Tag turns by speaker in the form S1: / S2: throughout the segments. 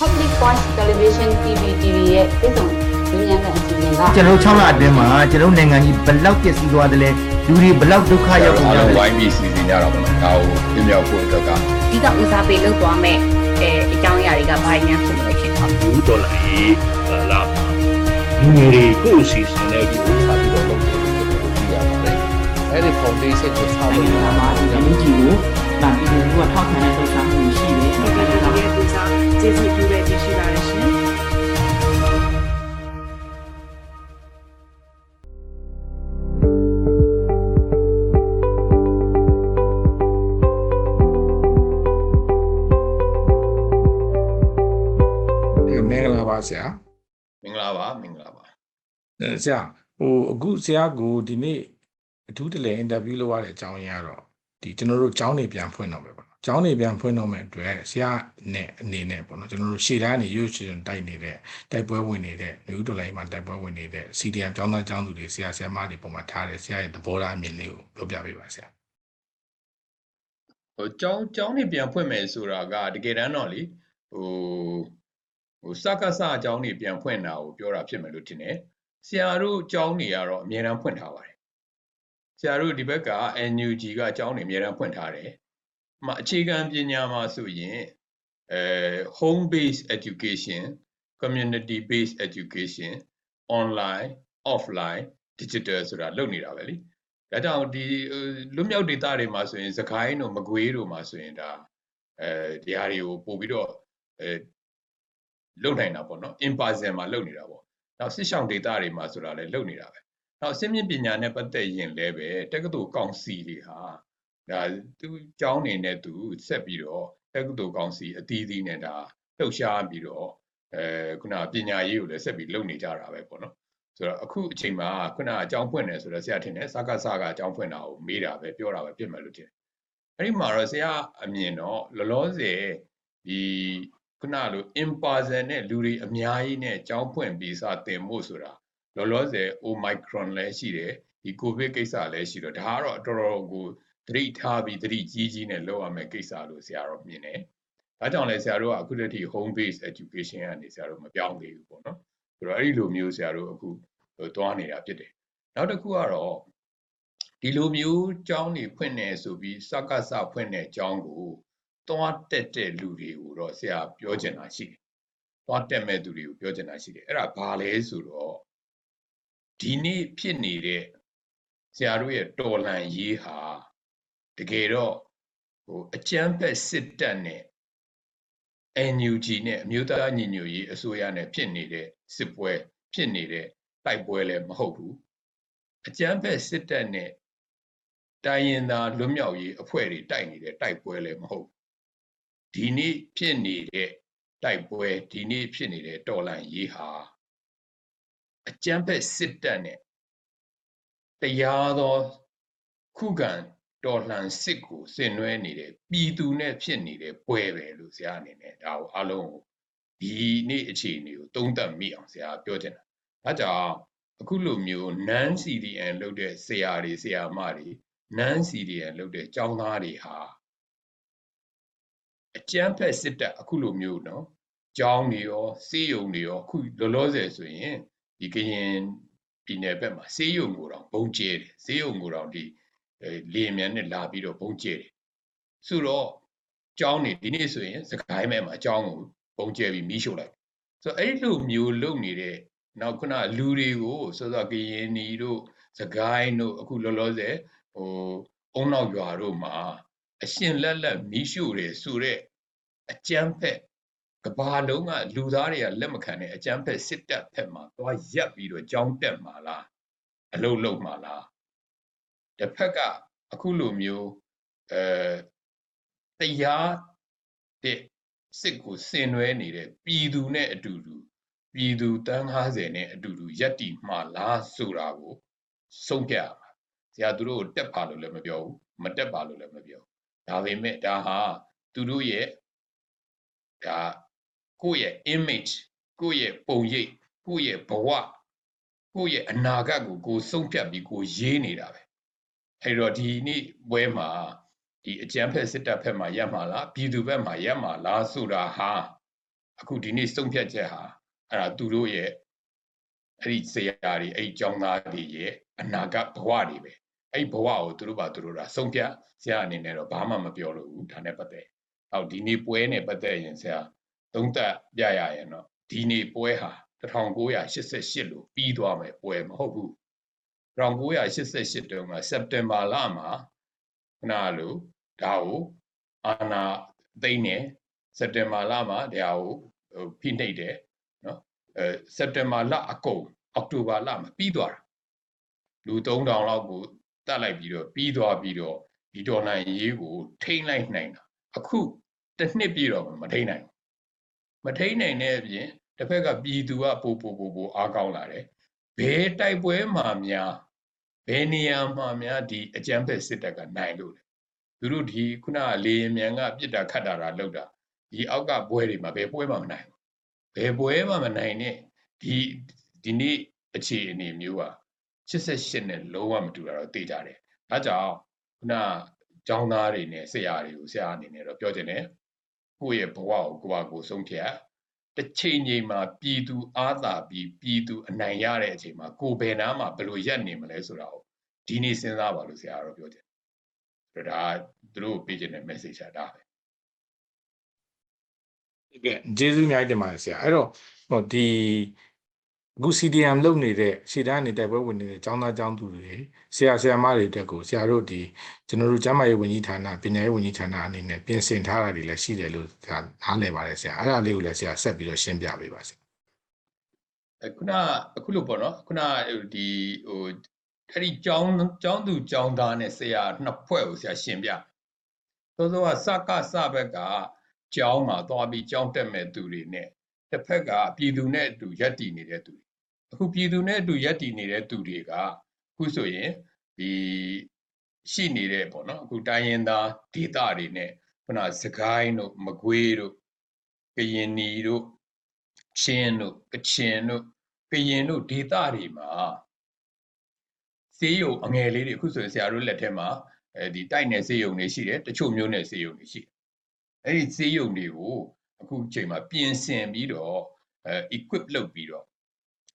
S1: Public Voice Television TV TV ရဲ့ပြည်စုံဉာဏ်ကအစီအစဉ်က
S2: ကျွန်တော်6လအတွင်းမှာကျွန်တော်နိုင်ငံကြီးဘယ်လောက်ပျက်စီးသွားတယ်လဲလူတွေဘယ်လောက်ဒုက္ခရောက်ကုန်
S3: အား
S2: ကြ
S3: လုံး
S2: လဲ
S3: ဝိုင်းပြီးစီစဉ်ကြတာပေါ့နော်ဒါကိုပြမြောက်ဖို့အတွက်က
S4: ဒီကဦးစားပေးလုပ်သွားမဲ့အဲအကြောင်းအရာတွေကဘာညာဖြစ်လို့ဖြစ်သွား
S5: ဘူးဒေါ်လာရေးလာလူငယ်တွေကိုအစီအစဉ်နဲ့ဒီဥစားပြီးတော့လုပ်တယ်လို့ကျွန်တော်သိရပါတယ်အဲ့ဒီ foundation ကိုဆောက်
S6: နို
S5: လို့
S6: င်ငံမှာဒီကနေ့ကြီးကိုဗန်ပြည်သူကထောက်ခံတဲ့လှုပ်ရှားမှုရှိတယ်။ဒီကနေ့က
S7: ရဲ့ပူစာ ကျေးဇူးပြုရခြင်းရှိပါတယ်ရှင်
S8: မင်္ဂလာပါဆရာ
S3: မင်္ဂလာပါမင်္ဂလာပါ
S8: အဲဆရာဟိုအခုဆရာကိုဒီနေ့အထူးတလဲအင်တာဗျူးလုပ်ရတဲ့အကြောင်းရင်းကတော့ဒီကျွန်တော်တို့ကျောင်းနေပြန်ဖွင့်တော့မယ်ပေါ့နော် ကျောင်းနေပြန်ဖွင့်တော့မယ်အတွက်ဆရာနဲ့အနေနဲ့ပေါ့နော်ကျွန်တော်တို့ရှေ့တန်းနေရွှေရှင်တိုက်နေတဲ့တိုက်ပွဲဝင်နေတဲ့လူဦးတော်လိုင်းမှာတိုက်ပွဲဝင်နေတဲ့ CDM ကျောင်းသားကျောင်းသူတွေဆရာဆရာမတွေပုံမှာထားတယ်ဆရာရဲ့သဘောထားအမြင်လေးကိုပြောပြပေးပါဆရာ
S3: ဟိုကျောင်းကျောင်းနေပြန်ဖွင့်မယ်ဆိုတာကတကယ်တမ်းတော့လေဟိုဟိုစကစအကျောင်းနေပြန်ဖွင့်တာကိုပြောတာဖြစ်မယ်လို့ထင်တယ်ဆရာတို့ကျောင်းနေကတော့အများအားဖွင့်ထားပါတယ်ဆရာတို့ဒီဘက်က NUG ကကျောင်းနေအများအားဖွင့်ထားတယ်အ မအခြေခံပညာမှာဆိုရင်အဲ home based education community based education online offline digital ဆိုတာလုပ်နေတာပဲလေဒါကြောင့်ဒီဟိုလွတ်မြောက်ဒေသတွေမှာဆိုရင် စကိုင်းတို့မကွေးတို့မှာဆိုရင်ဒါအဲဒီဟာတွေကိုပို့ပြီးတော့အဲလုပ်နိုင်တာပေါ့နော် in person မှာလုပ်နေတာပေါ့နောက်စစ်ဆောင်ဒေသတွေမှာဆိုတာလည်းလုပ်နေတာပဲနောက်စစ်မြင့်ပညာနဲ့ပတ်သက်ရင်လည်းပဲတက္ကသိုလ်ကောင်စီတွေဟာ ဒါသူကျောင်းနေနဲ့သူဆက်ပြီးတော့တက္ကသိုလ်ကောင်စီအသီးသီးနဲ့ဒါလှုပ်ရှားပြီးတော့အဲခုနပညာရေးကိုလည်းဆက်ပြီးလုပ်နေကြတာပဲပေါ့နော်ဆိုတော့အခုအချိန်မှာခုနအကြောင်းဖွင့်တယ်ဆိုတော့ဆရာထင်တယ်စကားစကားအကြောင်းဖွင့်တာကိုမေးတာပဲပြောတာပဲဖြစ်မယ်လို့ထင်တယ်။အဲ့ဒီမှာတော့ဆရာအမြင်တော့လောလောဆယ်ဒီခုနလို in person နဲ့လူတွေအများကြီးနဲ့အကြောင်းဖွင့်ပြီးစတင်ဖို့ဆိုတာလောလောဆယ် omicron လည်းရှိတယ်ဒီ covid ကိစ္စလည်းရှိတော့ဒါကတော့တော်တော်ကို သတိထားပြီးသတိကြီးကြီးနဲ့လုပ်ရမယ့်ကိစ္စလို့ဆရာတော့မြင်တယ်။ဒါကြောင့်လည်းဆရာတို့ကအခုတည်းက home based education ကနေဆရာတို့မပြောင်းသေးဘူးပေါ့နော်။ဆိုတော့အဲ့ဒီလိုမျိုးဆရာတို့အခုဟိုသွားနေတာဖြစ်တယ်။နောက်တစ်ခုကတော့ဒီလိုမျိုးကျောင်းနေဖွင့်နေဆိုပြီးစကစဖွင့်တဲ့ကျောင်းကိုသွားတက်တဲ့လူတွေကိုတော့ဆရာပြောချင်တာရှိတယ်။သွားတက်မဲ့သူတွေကိုပြောချင်တာရှိတယ်။အဲ့ဒါဘာလဲဆိုတော့ဒီနေ့ဖြစ်နေတဲ့ဆရာတို့ရဲ့တော်လှန်ရေးဟာ တကယ်တော့ဟိုအကျန်းဖက်စစ်တပ်နဲ့ NUG နဲ့အမျိုးသားညီညွတ်ရေးအစိုးရနဲ့ဖြစ်နေတဲ့စစ်ပွဲဖြစ်နေတဲ့တိုက်ပွဲလည်းမဟုတ်ဘူးအကြမ်းဖက်စစ်တပ်နဲ့တိုင်းရင်သားလွတ်မြောက်ရေးအဖွဲ့တွေတိုက်နေတဲ့တိုက်ပွဲလည်းမဟုတ်ဘူးဒီနေ့ဖြစ်နေတဲ့တိုက်ပွဲဒီနေ့ဖြစ်နေတဲ့တော်လှန်ရေးဟာအကြမ်းဖက်စစ်တပ်နဲ့တရားသောခုခံ တော်လှန်စစ်ကိုဆင်နွှဲနေတဲ့ပြည်သူနဲ့ဖြစ်နေတဲ့ပွဲပဲလို့ဆရာအနေနဲ့ဒါကိုအားလုံးကိုဒီနေ့အခြေအနေကိုသုံးသပ်မိအောင်ဆရာပြောချင်တာ။ဒါကြောင့်အခုလိုမျိုး non CDN လုပ်တဲ့ဆရာတွေဆရာမတွေ non CDN လုပ်တဲ့ကျောင်းသားတွေဟာအကျန်းဖက်စစ်တပ်အခုလိုမျိုးနော်ကျောင်းတွေရောစေးရုံတွေရောအခုလောလောဆယ်ဆိုရင်ဒီကရင်ပြည်နယ်ဘက်မှာစေးရုံကိုတော့ဘုံကျဲတယ်စေးရုံကိုတော့ဒီ လေမြန်နဲ့လာပြီးတော့ဘုံကျဲတယ်ဆိုတော့ကျောင်းနေဒီနေ့ဆိုရင်စကိုင်းမဲမှာအကျောင်းကိုဘုံကျဲပြီးမီးရှို့လိုက်ဆိုတော့အဲ့လိုမျိုးလုပ်နေတဲ့နောက်ခုနလူတွေကိုစောစောကရင်နီတို့စကိုင်းတို့အခုလောလောဆယ်ဟိုအုံနောက်ရွာတို့မှာအရှင်လက်လက်မီးရှို့တယ်ဆိုတော့အကျန်းဖက်ကဘာလုံးကလူသားတွေကလက်မခံတဲ့အကျန်းဖက်စစ်တပ်ဖက်မှာသွားရက်ပြီးတော့ကြောင်းတက်မှာလားအလုံးလုံးမှာလား တစ်ဖက်ကအခုလိုမျိုးအဲတရားတဲ့စစ်ကိုဆင်နွှဲနေတဲ့ပြည်သူနဲ့အတူတူပြည်သူတန်း90နဲ့အတူတူရက်တီမှာလားဆိုတာကိုဆုံးဖြတ်ရမှာဆရာတို့ကိုတက်ပါလို့လည်းမပြောဘူးမတက်ပါလို့လည်းမပြောဘူးဒါပေမဲ့ဒါဟာသူတို့ရဲ့ဒါကိုယ့်ရဲ့ image ကိုယ့်ရဲ့ပုံရိပ်ကိုယ့်ရဲ့ဘဝကိုယ့်ရဲ့အနာဂတ်ကိုကိုယ်ဆုံးဖြတ်ပြီးကိုယ်ရေးနေတာပဲ အဲ့တော့ဒီနေ့ပွဲမှာဒီအကြမ်းဖက်စစ်တပ်ဖက်မှာရက်မှာလားပြည်သူဘက်မှာရက်မှာလားဆိုတာဟာအခုဒီနေ့စုံဖြတ်ချက်ဟာအဲ့ဒါသူတို့ရဲ့အဲ့ဒီဆရာတွေအဲ့ဒီကျောင်းသားတွေရဲ့အနာဂတ်ဘဝတွေပဲအဲ့ဒီဘဝကိုသူတို့ပါသူတို့ကစုံဖြတ်ဆရာအနေနဲ့တော့ဘာမှမပြောလို့ဘူးဒါနဲ့ပတ်သက်ဟောက်ဒီနေ့ပွဲနဲ့ပတ်သက်ရင်ဆရာသုံးသပ်ပြရရင်တော့ဒီနေ့ပွဲဟာ1988လို့ပြီးသွားမယ်ပွဲမဟုတ်ဘူး 1988တုန်းကစက်တင်ဘာလမှာခဏလို့ဒါကိုအာနာသိမ့်နေစက်တင်ဘာလမှာဒါကိုဟိုဖိနှိပ်တယ်နော်အဲစက်တင်ဘာလအကုန်အောက်တိုဘာလမှာပြီးသွားတာလူ3000လောက်ကိုတတ်လိုက်ပြီးတော့ပြီးသွားပြီးတော့ဒီဒေါ်လာရေးကိုထိမ့်လိုက်နိုင်တာအခုတစ်နှစ်ပြည့်တော့မထိမ့်နိုင်ဘူးမထိမ့်နိုင်တဲ့အပြင်တစ်ဖက်ကပြည်သူကပိုပိုပိုပိုအားကောင်းလာတယ် ဘယ်တိုက်ပွဲမှာများဘယ်နေရာမှာများဒီအကြမ်းဖက်စစ်တပ်ကနိုင်လို့လဲသူတို့ဒီခုနကလေယာဉ်မြန်ကပြစ်တာခတ်တာတာလောက်တာဒီအောက်ကပွဲတွေမှာဘယ်ပွဲမှမနိုင်ဘူးဘယ်ပွဲမှမနိုင်နဲ့ဒီဒီနေ့အခြေအနေမျိုးက88နဲ့လုံးဝမတူတာတော့သိကြတယ်ဒါကြောင့်ခုနကျောင်းသားတွေနဲ့ဆရာတွေကိုဆရာအနေနဲ့တော့ပြောချင်တယ်ကိုယ့်ရဲ့ဘဝကိုကိုယ့်ဘာကိုယ်ဆုံးဖြတ် တစ်ချိန်ချိန်မှာပြည်သူအားသာပြီးပြည်သူအနိုင်ရတဲ့အချိန်မှာကိုယ်ဘယ်နာမှာဘယ်လိုရက်နေမလဲဆိုတာကိုဒီနေ့စဉ်းစားပါလို့ဆရာကတော့ပြောချင်တယ်ဒါသူတို့ပေးချင်တဲ့ message ကဒါပဲ
S8: ဟုတ်ကဲ့ကျေးဇူးအများကြီးတင်ပါတယ်ဆရာအဲ့တော့ဟိုဒီ အခု CDM လုပ်နေတဲ့ရှေ့တန်းနေတိုက်ပွဲဝင်နေတဲ့ចောင်းသားចောင်းသူတွေဆရာဆရာမတွေတက်ကိုဆရာတို့ဒီကျွန်တော်တို့ကျန်းမာရေးဝန်ကြီးဌာနပညာရေးဝန်ကြီးဌာနအနေနဲ့ပြင်ဆင်ထားတာတွေလည်းရှိတယ်လို့ဆရာနားလည်ပါတယ်ဆရာအဲ့ဒါလေးကိုလည်းဆရာဆက်ပြီးတော့ရှင်းပြပေးပါဆရာ
S3: အခုနအခုလို့ပေါ့နော်ခုနဒီဟိုအဲ့ဒီကျောင်းကျောင်းသူကျောင်းသားနဲ့ဆရာနှစ်ဖွဲ့ကိုဆရာရှင်းပြသောသောကစကစဘက်ကကျောင်းမှာသွားပြီးကျောင်းတက်မဲ့သူတွေနဲ့တစ်ဖက်ကပြည်သူနဲ့အတူရက်တည်နေတဲ့သူတွေ အခုပြည်သူနဲ့အတူရက်တည်နေတဲ့သူတွေကအခုဆိုရင်ဒီရှိနေတဲ့ပေါ့နော်အခုတိုင်းရင်းသားဒေသတွေနဲ့ခုနစကိုင်းတို့မကွေးတို့ကရင်နီတို့ချင်းတို့ကချင်တို့ကရင်တို့ဒေသတွေမှာစေးရုံအငယ်လေးတွေအခုဆိုရင်ဆရာတို့လက်ထက်မှာအဲဒီတိုက်နယ်စေးရုံတွေရှိတယ်တချို့မျိုးနယ်စေးရုံတွေရှိတယ်အဲ့ဒီစေးရုံတွေကိုအခုချိန်မှာပြင်ဆင်ပြီးတော့အဲ equip လုပ်ပြီးတော့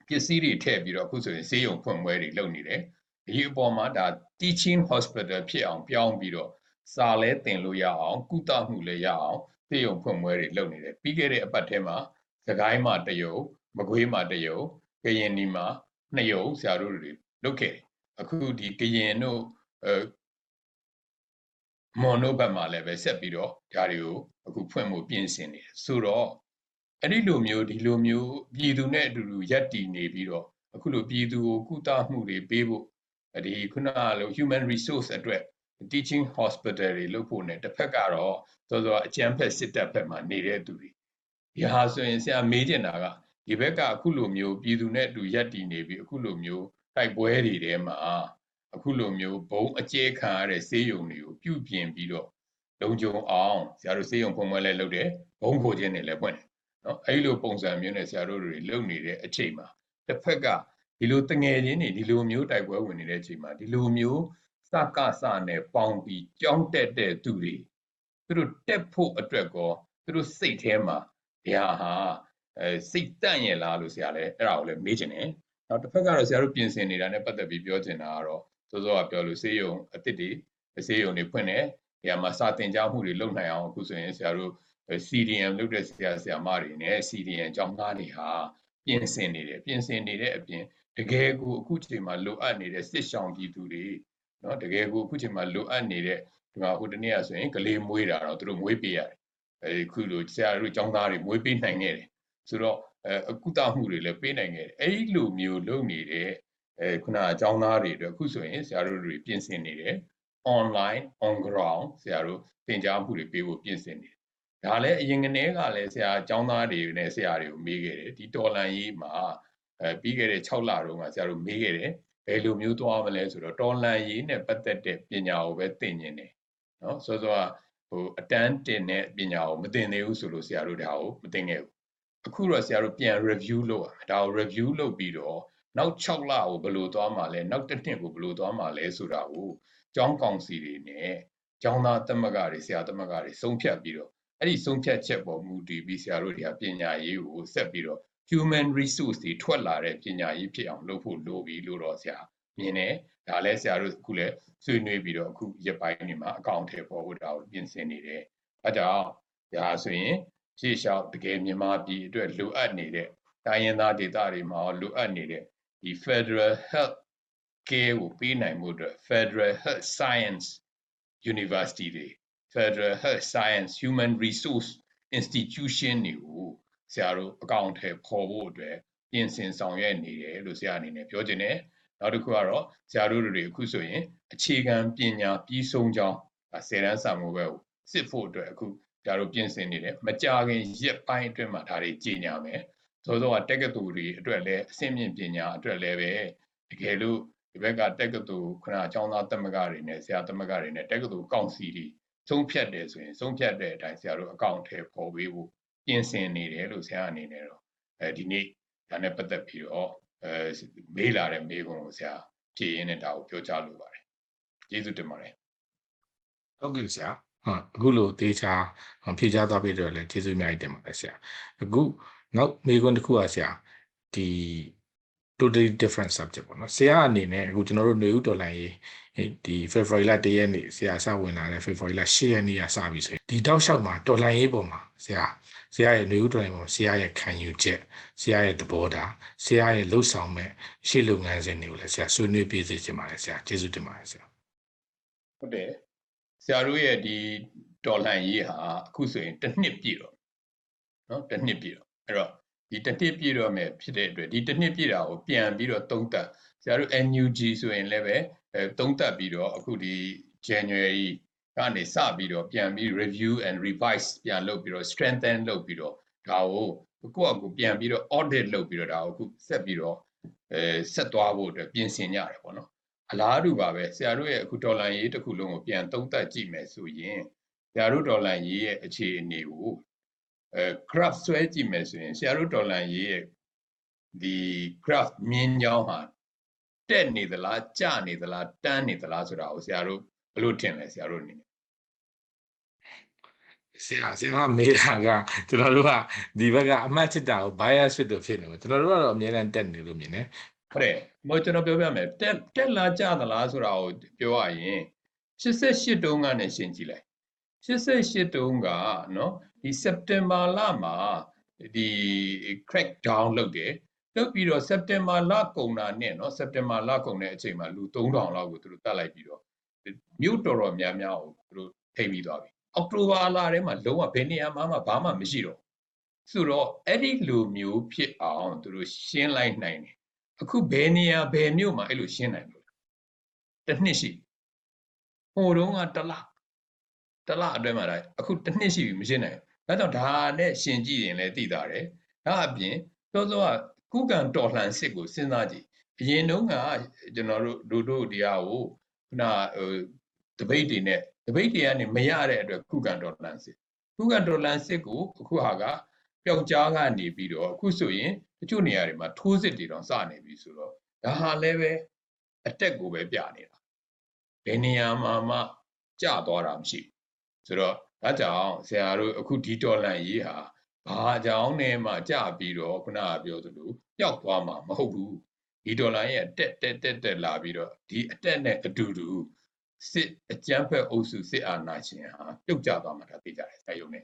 S3: ပစ္စည်းတွေထည့်ပြီးတော့အခုဆိုရင်စေးရုံဖွင့်ပွဲတွေလုပ်နေတယ်ဒီအပေါ်မှာဒါ teaching hospital ဖြစ်အောင်ပြောင်းပြီးတော့စာလဲသင်လို့ရအောင်ကုသမှုလည်းရအောင်စေးရုံဖွင့်ပွဲတွေလုပ်နေတယ်ပြီးခဲ့တဲ့အပတ်ထဲမှာစကိုင်းမှာတရုံမကွေးမှာတရုံကရင်နီမှာနှစ်ရုံဆရာတို့တွေလုပ်ခဲ့တယ်အခုဒီကရင်တို့အဲမွန်တို့ဘက်မှာလည်းပဲဆက်ပြီးတော့ဒါတွေကိုအခုဖွင့်ဖို့ပြင်ဆင်နေတယ်ဆိုတော့ အဲ့ဒီလိုမျိုးဒီလိုမျိုးပြည်သူနဲ့အတူတူရက်တည်နေပြီးတော့အခုလိုပြည်သူကိုကုသမှုတွေပေးဖို့ဒီခုနကလို human resource အတွက် teaching hospital တွေလုပ်ဖို့ ਨੇ တစ်ဖက်ကတော့သောသောအကျန်းဖက်စစ်တပ်ဘက်မှာနေတဲ့သူတွေဒီဟာဆိုရင်ဆရာမေးချင်တာကဒီဘက်ကအခုလိုမျိုးပြည်သူနဲ့အတူရက်တည်နေပြီးအခုလိုမျိုးတိုက်ပွဲတွေထဲမှာအခုလိုမျိုးဘုံအကျဲခံရတဲ့ဆေးရုံတွေကိုပြုပြင်ပြီးတော့လုံခြုံအောင်ဆရာတို့ဆေးရုံဖွင့်ပွဲလဲလုပ်တယ်ဘုံခိုခြင်းတွေလည်းဖွင့်တယ် နော်အဲ့လိုပုံစံမျိုးနဲ့ဆရာတို့တွေလုပ်နေတဲ့အချိန်မှာတစ်ဖက်ကဒီလိုတငယ်ချင်းတွေဒီလိုမျိုးတိုက်ပွဲဝင်နေတဲ့အချိန်မှာဒီလိုမျိုးစကစနဲ့ပေါင်းပြီးကြောင်းတက်တဲ့သူတွေသူတို့တက်ဖို့အတွက်ကောသူတို့စိတ်ထဲမှာဒီဟာဟာအဲစိတ်တန့်ရလားလို့ဆရာလည်းအဲ့ဒါကိုလည်းမေးချင်တယ်နောက်တစ်ဖက်ကတော့ဆရာတို့ပြင်ဆင်နေတာနဲ့ပတ်သက်ပြီးပြောချင်တာကတော့စောစောကပြောလို့ဆေးရုံအစ်စ်တွေဆေးရုံတွေဖွင့်တယ်ဒီမှာမှာစာတင်ကြားမှုတွေလုပ်နိုင်အောင်အခုဆိုရင်ဆရာတို့ CDM လုပ်တဲ့ဆရာဆရာမတွေနဲ့ CDM ကျောင်းသားတွေဟာပြင်ဆင်နေတယ်ပြင်ဆင်နေတဲ့အပြင်တကယ်ကိုအခုချိန်မှာလိုအပ်နေတဲ့စစ်ဆောင်ပြည်သူတွေเนาะတကယ်ကိုအခုချိန်မှာလိုအပ်နေတဲ့ဒီမှာဟိုတနေ့ကဆိုရင်ကလေးမွေးတာတော့သူတို့မွေးပေးရတယ်အဲခုလိုဆရာတို့ကျောင်းသားတွေမွေးပေးနိုင်ခဲ့တယ်ဆိုတော့အဲအကုသမှုတွေလည်းပေးနိုင်ခဲ့တယ်အဲ့လိုမျိုးလုပ်နေတဲ့အဲခုနအကြောင်းသားတွေအတွက်အခုဆိုရင်ဆရာတို့တွေပြင်ဆင်နေတယ် online on ground ဆရာတို့သင်ကြားမှုတွေပေးဖို့ပြင်ဆင်နေတယ် ဒါလည်းအရင်ကတည်းကလည်းဆရာအကြောင်းသားတွေနဲ့ဆရာတွေကိုမေးခဲ့တယ်ဒီတော်လန်ရေးမှာအဲပြီးခဲ့တဲ့6လတုန်းကဆရာတို့မေးခဲ့တယ်ဘယ်လိုမျိုးသွားမလဲဆိုတော့တော်လန်ရေးနဲ့ပတ်သက်တဲ့ပညာကိုပဲသင်နေတယ်နော်ဆိုတော့ဟိုအတန်းတင်တဲ့ပညာကိုမသင်သေးဘူးဆိုလို့ဆရာတို့ဒါကိုမသင်ခဲ့ဘူးအခုတော့ဆရာတို့ပြန် review လုပ်ရမယ်ဒါကို review လုပ်ပြီးတော့နောက်6လကိုဘယ်လိုသွားမှာလဲနောက်တစ်နှစ်ကိုဘယ်လိုသွားမှာလဲဆိုတာကိုကျောင်းကောင်စီတွေနဲ့ကျောင်းသားသမဂ္ဂတွေဆရာသမဂ္ဂတွေဆုံးဖြတ်ပြီးတော့ အဲ့ဒီဆုံးဖြတ်ချက်ပေါ်မူတည်ပြီးဆရာတို့တွေကပညာရေးကိုဆက်ပြီးတော့ human resource တွေထွက်လာတဲ့ပညာရေးဖြစ်အောင်လုပ်ဖို့လိုပြီလို့တော့ဆရာမြင်တယ်ဒါလည်းဆရာတို့အခုလည်းဆွေးနွေးပြီးတော့အခုရက်ပိုင်းတွေမှာအကောင့်ထဲပေါ်ဖို့ဒါကိုပြင်ဆင်နေတယ်အဲကြောင့်ဒါဆိုရင်ရှေ့လျှောက်တကယ်မြန်မာပြည်အတွက်လိုအပ်နေတဲ့တိုင်းရင်းသားဒေသတွေမှာရောလိုအပ်နေတဲ့ဒီ Federal Health Care ကိုပေးနိုင်မှုအတွက် Federal Health Science University တွေ Federal Health Science Human Resource Institution တွေကိုဆရာတို့အကောင့်ထဲပေါ်ဖို့အတွက်ပြင်ဆင်ဆောင်ရွက်နေတယ်လို့ဆရာအနေနဲ့ပြောချင်တယ်နောက်တစ်ခုကတော့ဆရာတို့တွေအခုဆိုရင်အခြေခံပညာပြီးဆုံးကြောင်းဆယ်တန်းစာမိုးပဲကိုစစ်ဖို့အတွက်အခုဆရာတို့ပြင်ဆင်နေတယ်မကြခင်ရက်ပိုင်းအတွင်းမှာဒါတွေကြီးညာမယ်သို့သောတက္ကသိုလ်တွေအတွက်လည်းအဆင့်မြင့်ပညာအတွက်လည်းပဲတကယ်လို့ဒီဘက်ကတက္ကသိုလ်ခဏအကြောင်းသားသမဂ္ဂတွေနဲ့ဆရာသမဂ္ဂတွေနဲ့တက္ကသိုလ်ကောင်စီတွေ သုံးဖြတ်တယ်ဆိုရင်သုံးဖြတ်တဲ့အတိုင်းဆရာတို့အကောင့်ထဲပေါ်ပေးဖို့ပြင်ဆင်နေတယ်လို့ဆရာအနေနဲ့တော့အဲဒီနေ့ဒါနဲ့ပတ်သက်ပြီးတော့အဲမေးလာတဲ့မေးခွန်းကိုဆရာဖြေရင်းနဲ့ဒါကိုပြောကြားလိုပါတယ်ကျေးဇူးတင်ပါတယ်
S8: ဟုတ်ကဲ့ဆရာဟုတ်အခုလိုတေချာဖြေချသွားပြီးတော့လည်းကျေးဇူးအများကြီးတင်ပါတယ်ဆရာအခုနောက်မေးခွန်းတစ်ခုอ่ะဆရာဒီ totally different subject ပေါ့နော်ဆရာအနေနဲ့အခုကျွန်တော်တို့နေဦးတော်လိုင်းရေးဒီ February လ1ရက်နေ့ဆရာစဝင်လာတဲ့ February လ10ရက်နေ့ကစပြီဆိုရင်ဒီတောက်လျှောက်မှာတော်လိုင်းရေးပေါ်မှာဆရာဆရာရဲ့နေဦးတော်လိုင်းပေါ်ဆရာရဲ့ခံယူချက်ဆရာရဲ့သဘောထားဆရာရဲ့လှုပ်ဆောင်မဲ့ရှေ့လုပ်ငန်းစဉ်တွေကိုလည်းဆရာဆွေးနွေးပြည့်စုံချင်ပါတယ်ဆရာကျေးဇူးတင်ပါတယ်ဆရာ
S3: ဟုတ်တယ်ဆရာတို့ရဲ့ဒီတော်လှန်ရေးဟာအခုဆိုရင်တစ်နှစ်ပြည့်တော့နော်တစ်နှစ်ပြည့်တော့အဲ့တော့ ဒီတစ်နှစ်ပြည့်တော့မယ်ဖြစ်တဲ့အတွက်ဒီတစ်နှစ်ပြည့်တာကိုပြန်ပြီးတော့သုံးသပ်ဆရာတို့ NUG ဆိုရင်လည်းပဲအဲသုံးသပ်ပြီးတော့အခုဒီ January ကနေစပြီးတော့ပြန်ပြီး review and revise ပြန်လုပ်ပြီးတော့ strengthen လုပ်ပြီးတော့ဒါကိုကိုယ့်အကူပြန်ပြီးတော့ audit လုပ်ပြီးတော့ဒါကိုအခုဆက်ပြီးတော့အဲဆက်သွားဖို့အတွက်ပြင်ဆင်ကြရတယ်ပေါ့နော်အလားတူပါပဲဆရာတို့ရဲ့အခုဒေါ်လာရေးတစ်ခုလုံးကိုပြန်သုံးသပ်ကြည့်မယ်ဆိုရင်ဆရာတို့ဒေါ်လာရေးရဲ့အခြေအနေကို အဲ graph ဆွဲကြည့်မယ်ဆိုရင်ဆရာတို့ဒေါ်လာရေးရဲ့ဒီ graph မြင်းကြောင်းဟာတက်နေသလားကျနေသလားတန်းနေသလားဆိုတာကိုဆရာတို့ဘယ်လိုထင်လဲဆရာတို့အနေနဲ့
S8: ဆရာဆရာမေးတာကကျွန်တော်တို့ကဒီဘက်ကအမှတ်ချစ်တာကို bias ဖြစ်လို့ဖြစ်နေတယ်ကျွန်တော်တို့ကတော့အများနဲ့တက်နေလို့မြင်တယ်
S3: ဟုတ်တယ်မဟုတ်ကျွန်တော်ပြောပြမယ်တက်တက်လာကျသလားဆိုတာကိုပြောရရင်88တုန်းကနေရှင်းကြည့်လိုက် 88တုန်းကနော်ဒီစက်တင်ဘာလမှာဒီ crack down လုပ်တယ်လုပ်ပြီးတော့စက်တင်ဘာလကုန်တာနဲ့နော်စက်တင်ဘာလကုန်တဲ့အချိန်မှာလူ3000လောက်ကိုသူတို့တတ်လိုက်ပြီးတော့မြို့တော်တော်များများကိုသူတို့ထိပ်ပြီးသွားပြီအောက်တိုဘာလထဲမှာလုံးဝဘယ်နေရာမှမှဘာမှမရှိတော့ဆိုတော့အဲ့ဒီလူမျိုးဖြစ်အောင်သူတို့ရှင်းလိုက်နိုင်တယ်အခုဘယ်နေရာဘယ်မြို့မှာအဲ့လိုရှင်းနိုင်လို့လဲတစ်နှစ်ရှိဟိုတုန်းကတစ်လ တစ်လအတွင်းမှာဒါအခုတစ်နှစ်ရှိပြီမရှင်းနိုင်ဘူးဒါကြောင့်ဒါနဲ့ရှင်းကြည့်ရင်လည်းသိတာတယ်ဒါအပြင်သောသောကကုကံတော်လှန်စစ်ကိုစဉ်းစားကြည့်အရင်တုန်းကကျွန်တော်တို့တို့တို့ဒီဟာကိုခုနဟိုတပိတ်တွေနဲ့တပိတ်တွေကနေမရတဲ့အတွက်ကုကံတော်လှန်စစ်ကုကံတော်လှန်စစ်ကိုအခုဟာကပျောက်ကြားကနေပြီးတော့အခုဆိုရင်တချို့နေရာတွေမှာထိုးစစ်တွေတော့စနေပြီဆိုတော့ဒါဟာလည်းပဲအတက်ကိုပဲပြနေတာဘယ်နေရာမှာမှကြသွားတာမရှိဘူး ဆိုတော့ဒါကြောင့်ဆရာတို့အခုဒီတော်လန်ရေးဟာဘာကြောင့်နဲ့မှကြပြီးတော့ခုနကပြောသလိုပျောက်သွားမှာမဟုတ်ဘူးဒီဒေါ်လာရဲ့အတက်တက်တက်တက်လာပြီးတော့ဒီအတက်နဲ့အတူတူစစ်အကြမ်းဖက်အုပ်စုစစ်အာဏာရှင်ဟာပြုတ်ကျသွားမှာဒါသိကြတယ်ဆရာယုံနဲ့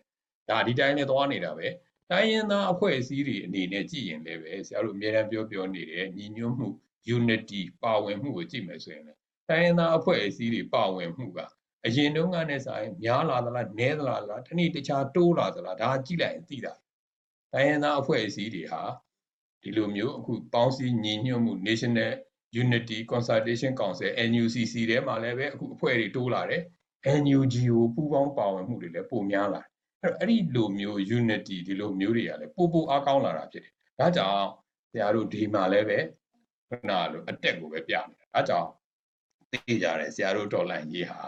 S3: ဒါဒီတိုင်းနဲ့သွားနေတာပဲတိုင်းရင်းသားအဖွဲ့အစည်းတွေအနေနဲ့ကြည့်ရင်လည်းပဲဆရာတို့အများအားပြောပြောနေတယ်ညီညွတ်မှု unity ပါဝင်မှုကိုကြည့်မယ်ဆိုရင်လည်းတိုင်းရင်းသားအဖွဲ့အစည်းတွေပါဝင်မှုက အရင်တုန်းကနဲ့ဆိုင်များလာသလားနည်းသလားလားတနည်းတခြားတိုးလာသလားဒါကြည့်လိုက်ရင်သိတာတိုင်းရင်းသားအဖွဲ့အစည်းတွေဟာဒီလိုမျိုးအခုပေါင်းစည်းညီညွတ်မှု National Unity Consultation Council NUCC ထဲမှာလည်းပဲအခုအဖွဲ့တွေတိုးလာတယ် NUG ကိုပူးပေါင်းပါဝင်မှုတွေလည်းပိုများလာတယ်အဲ့တော့အဲ့ဒီလိုမျိုး unity ဒီလိုမျိုးတွေကလည်းပိုပိုအားကောင်းလာတာဖြစ်တယ်ဒါကြောင့်ဆရာတို့ဒီမှာလည်းပဲခုနလိုအတက်ကိုပဲပြနေတာဒါကြောင့်သိကြတယ်ဆရာတို့ဒေါ်လာရေးဟာ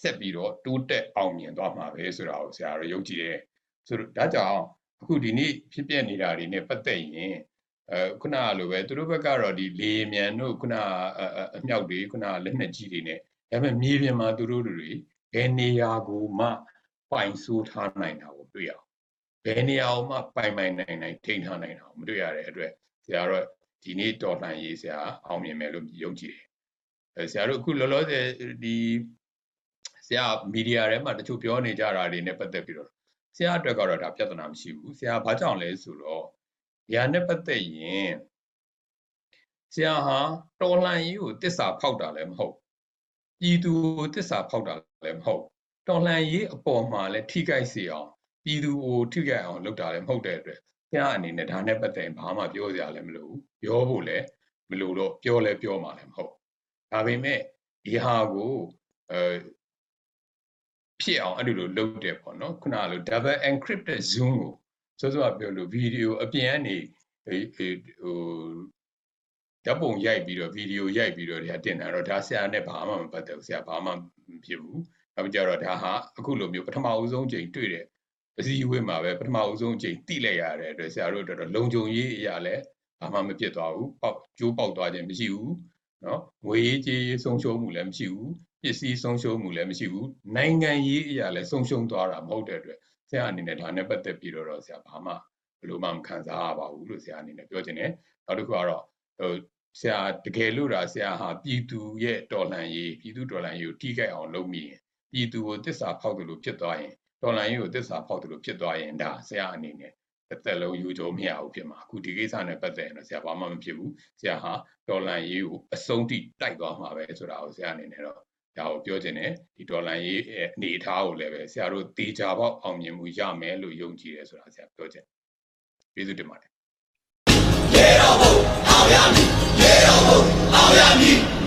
S3: ဆက်ပြီးတော့တိုးတက်အောင်မြင်သွားမှာပဲဆိုတာကိုဆရာတို့ယုံကြည်တယ်ဆိုတော့ဒါကြောင့်အခုဒီနေ့ဖြစ်ပျက်နေတာတွေနဲ့ပတ်သက်ရင်အဲခုနလိုပဲသူတို့ဘက်ကတော့ဒီလေယာဉ်မြန်တို့ခုနအအအမြောက်တွေခုနလက်နက်ကြီးတွေနဲ့ဒါပေမဲ့မြေပြင်မှာသူတို့တွေဘယ်နေရာကိုမှပိုင်ဆိုးထားနိုင်တာကိုတွေ့ရအောင်ဘယ်နေရာမှာပိုင်ပိုင်နိုင်နိုင်ထိန်းထားနိုင်တာကိုမတွေ့ရတဲ့အတွက်ဆရာတော့ဒီနေ့တော်လှန်ရေးဆရာအောင်မြင်မယ်လို့ယုံကြည်တယ်အဲဆရာတို့အခုလောလောဆယ်ဒီ ဆရာမီဒီယာထဲမှာတချို့ပြောနေကြတာတွေနဲ့ပတ်သက်ပြီးတော့ဆရာအတွက်ကတော့ဒါပြဿနာမရှိဘူးဆရာဘာကြောင့်လဲဆိုတော့ဒီဟာနဲ့ပတ်သက်ရင်ဆရာဟာတော်လှန်ရေးကိုတစ္ဆာဖောက်တာလည်းမဟုတ်ပြည်သူကိုတစ္ဆာဖောက်တာလည်းမဟုတ်တော်လှန်ရေးအပေါ်မှာလည်းထိခိုက်စေအောင်ပြည်သူကိုထိခိုက်အောင်လုပ်တာလည်းမဟုတ်တဲ့အတွက်ဆရာအနေနဲ့ဒါနဲ့ပတ်သက်ရင်ဘာမှပြောစရာလည်းမလိုဘူးပြောဖို့လည်းမလိုတော့ပြောလည်းပြောမှာလည်းမဟုတ်ဒါပေမဲ့ဒီဟာကိုအဲ ဖြစ်အောင်အဲ့လိုလိုလုပ်တယ်ပေါ့နော်ခုနကလို double encrypted zoom ကိုစောစောကပြောလို့ဗီဒီယိုအပြင်ကနေဟိဟိဟိုဓာတ်ပုံရိုက်ပြီးတော့ဗီဒီယိုရိုက်ပြီးတော့ဒါတင်တာတော့ဒါဆရာနဲ့ဘာမှမပတ်သက်ဘူးဆရာဘာမှမဖြစ်ဘူး။ဒါကြတော့ဒါဟာအခုလိုမျိုးပထမအဦးဆုံးချိန်တွေ့တဲ့အစည်းအဝေးမှာပဲပထမအဦးဆုံးချိန်တိလိုက်ရတဲ့အတွက်ဆရာတို့တော်တော်လုံခြုံရေးအရာလည်းဘာမှမဖြစ်သွားဘူး။ပေါက်ကျိုးပေါက်သွားခြင်းမရှိဘူး။ နော်ငွေရေးကြေးရေးဆုံးရှုံးမှုလည်းမရှိဘူး။ပစ္စည်းဆုံးရှုံးမှုလည်းမရှိဘူး။နိုင်ငံရေးအရာလည်းဆုံးရှုံးသွားတာမဟုတ်တဲ့အတွက်ဆရာအနေနဲ့ဒါနဲ့ပတ်သက်ပြီးတော့ဆရာဘာမှဘယ်လိုမှမခံစားရပါဘူးလို့ဆရာအနေနဲ့ပြောချင်တယ်။နောက်တစ်ခုကတော့ဟိုဆရာတကယ်လို့ဒါဆရာဟာပြည်သူရဲ့တော်လှန်ရေးပြည်သူတော်လှန်ရေးကိုတီးကြိုက်အောင်လုပ်မိရင်ပြည်သူကိုတစ္ဆာဖောက်တယ်လို့ဖြစ်သွားရင်တော်လှန်ရေးကိုတစ္ဆာဖောက်တယ်လို့ဖြစ်သွားရင်ဒါဆရာအနေနဲ့ တစ်သက်လုံးယူကြုံမရဘူးဖြစ်မှာအခုဒီကိစ္စနဲ့ပတ်သက်ရင်တော့ဆရာဘာမှမဖြစ်ဘူးဆရာဟာတော်လှန်ရေးကိုအဆုံးထိတိုက်သွားမှာပဲဆိုတာကိုဆရာအနေနဲ့တော့ဒါကိုပြောချင်တယ်ဒီဒေါ်လာရေးအနေအထားကိုလည်းပဲဆရာတို့တေချာပေါက်အောင်မြင်မှုရမယ်လို့ယုံကြည်တယ်ဆိုတာဆရာပြောချင်တယ်ကျေးဇူးတင်ပါတယ်
S9: ရေတော်ဘုံအောင်ရမည်ရေတော်ဘုံအောင်ရမည်